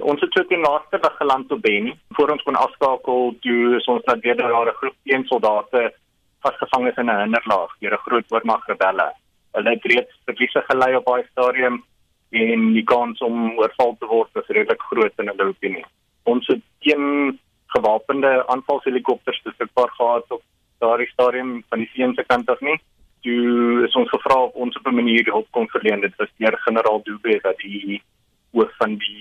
Ons het so teen laaste dag geland op Beni. Voor ons kon afskakel, toe is ons net weer daar 'n groep teen soldate vasgevang is in 'n hinderlaag deur 'n groot oormag rebelle. Hulle het reeds verliese gelei op daai stadium en die kans om oorval te word is redelik groot in hulle opinie. Ons het geen gewapende aanvalshelikopters beskikbaar gehad op daardie stadium van die se kant af nie. Toe is ons gevra of ons op 'n manier hulp kon verleen. Dit was deur generaal Dube dat die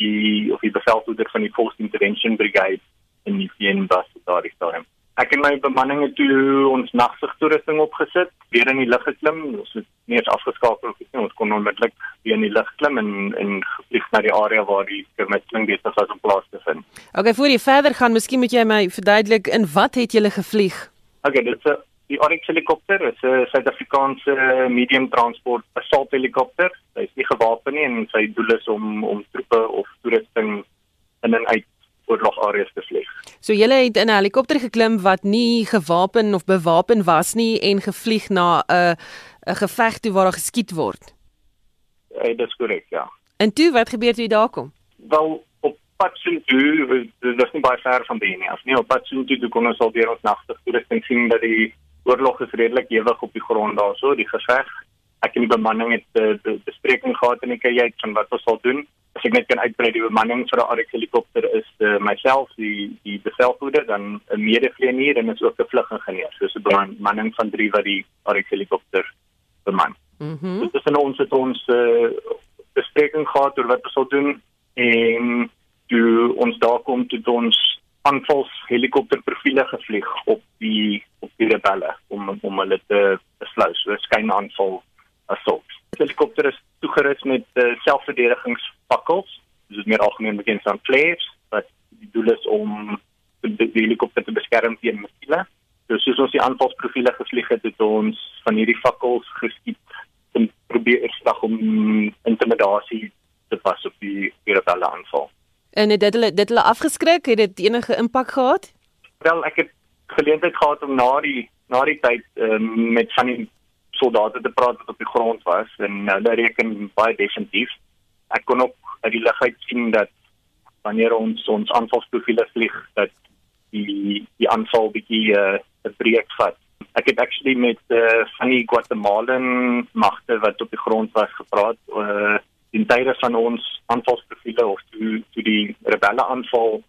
die of die bevelvoerder van die Force Intervention Brigade in die VN was daardie stadium. Ek en my bemanning het toe ons nagsigtoerusting opgesit, weer in die lug geklim. Ons het nie eens afgeskakel of iets nie. Ons kon onmiddellik weer in die lug klim en en gevlieg na die area waar die skirmishing besig was om plaas te vind. Okay, voor jy verder gaan, miskien moet jy my verduidelik in wat het jy gevlieg? Okay, dit is die Oryx helikopter, is 'n Suid-Afrikaanse medium transport assault helikopter. Hy is nie gewapen nie en sy doel is om om troepe of toerusting in en uit oorlogareas te vlieg. So jy het in 'n helikopter geklim wat nie gewapen of bewapen was nie en gevlieg na 'n 'n geveg toe waar daar geskiet word. Ja, dit is korrek, ja. En toe wat gebeur toe jy daar kom? Wel op pad sien toe, dit is nie baie ver van die nie. As nie op pad sien toe, kon ons al weer ons nagte toerusting sien dat die oorlog is redelik ewig op die grond daarso, die geveg. Ek en die bemanning het 'n bespreking gehad in die kajuit van wat ons sal doen as ek net kan uitbrei die bemanning vir 'n Arik helikopter is uh, myself die die bevelvoerder dan 'n medevlieënier en is ook 'n vlugingenieur soos 'n bemanning van 3 wat die Arik helikopter beman. Mhm. Mm Dit is in ons het ons uh, bespreking gehad oor wat ons sal doen en toe ons daar kom toe ons aanvals helikopterprofiele gevlieg op die op die rebelle om om hulle te beslou so 'n skynaanval assault. Die helikopter is toegerus met uh, selfverdedigingspakkels. Dit is meer algemeen bekend as flares wat die doel is om die, die helikopter te beskerm teen missiele. Dus soos ons die aanvalsprofiele gevlieg het, het ons van hierdie fakkels geskiet en probeer slag om intimidasie te pas op die rebelle aanval. En het dit hulle dit hulle afgeskrik? Het dit enige impak gehad? Wel, ek het geleentheid gehad om na die na die tyd um, met van die soldate te praat wat op die grond was en hulle reken baie definitief. Ek kon ook uit die lug uit sien dat wanneer ons ons aanvalsprofiele vlieg dat die die aanval bietjie 'n uh, breek vat. Ek het actually met uh, van die Guatemalan magte wat op die grond was gepraat uh, in tye van ons aanvalsprofiele of toe toe die rebelle aanval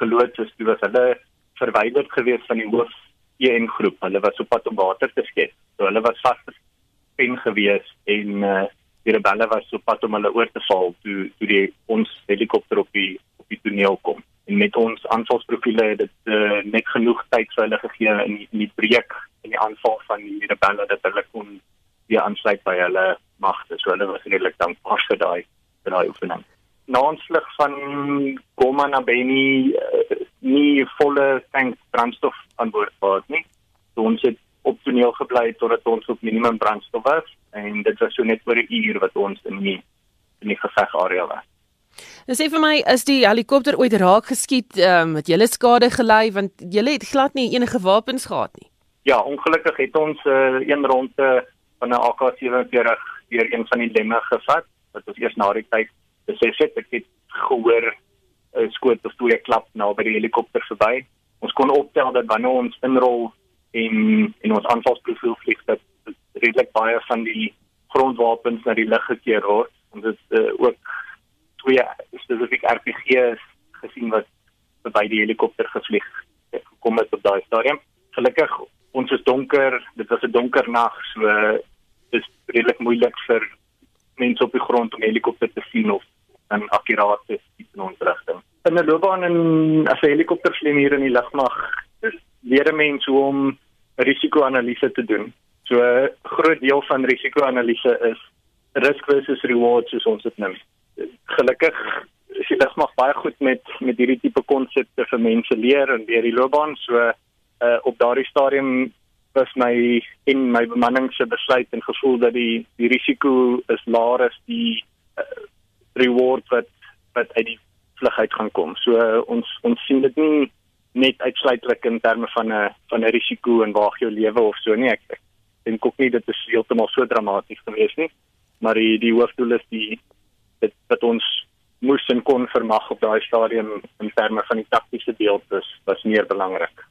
geloods is, toe was hulle verwyder gewees van die hoof EN groep. Hulle was op pad om water te skep. So hulle was vasgespen gewees en uh, die rebelle was op pad om hulle oor te val toe toe die ons helikopter op die op die toneel kom. En met ons aanvalsprofiele het dit uh, net genoeg tyd vir hulle gegee in die, in die breek in die aanval van die rebelle dat hulle kon weer aansluit by hulle magte. So hulle was redelik dankbaar vir daai vir daai oefening. Na aanslag van Goma na Beni uh, nie volle tank brandstof aan boord gehad nie. So ons het op toneel gebly totdat ons op minimum brandstof was en dit was so net oor 'n uur wat ons in die in die gevegarea was. Nou sê vir my, is die helikopter ooit raak geskiet, ehm um, het julle skade gelei want julle het glad nie enige wapens gehad nie. Ja, ongelukkig het ons 'n uh, een ronde van 'n AK47 deur een van die lemme gevat wat ons eers na die tyd besef het ek het gehoor 'n uh, skoot of twee klap na by die helikopter verby. Ons kon optel dat wanneer ons inrol en en ons aanvalsprofiel vlieg dat redelik baie van die grondwapens na die lug gekeer word en dit is uh, ook twee spesifiek RPG's gesien wat by die helikopter gevlieg het gekom het op daai stadium. Gelukkig ons is donker, dit was 'n donker nag, so dis redelik moeilik vir mense op die grond om helikopter te sien of dan akkuraat te sien in ons rigting. In 'n loopbaan in as 'n helikoptervlieënier in die lugmag, dis leer mense hoe om risiko-analise te doen. So 'n groot deel van risiko-analise is risk versus reward soos ons dit noem. Gelukkig is die lugmag baie goed met met hierdie tipe konsepte vir mense leer en deur die loopbaan. So uh, op daardie stadium was my en my bemanning se besluit en gevoel dat die die risiko is laer as die uh, reward wat wat uit die vlug uit gaan kom. So uh, ons ons sien dit nie net uitsluitlik in terme van 'n van 'n risiko en waag jou lewe of so nie. Ek, dink ook nie dit is heeltemal so dramaties gewees nie, maar die die hoofdoel is die dit wat ons moes en kon vermag op daai stadium in terme van die taktiese deel was was meer belangrik.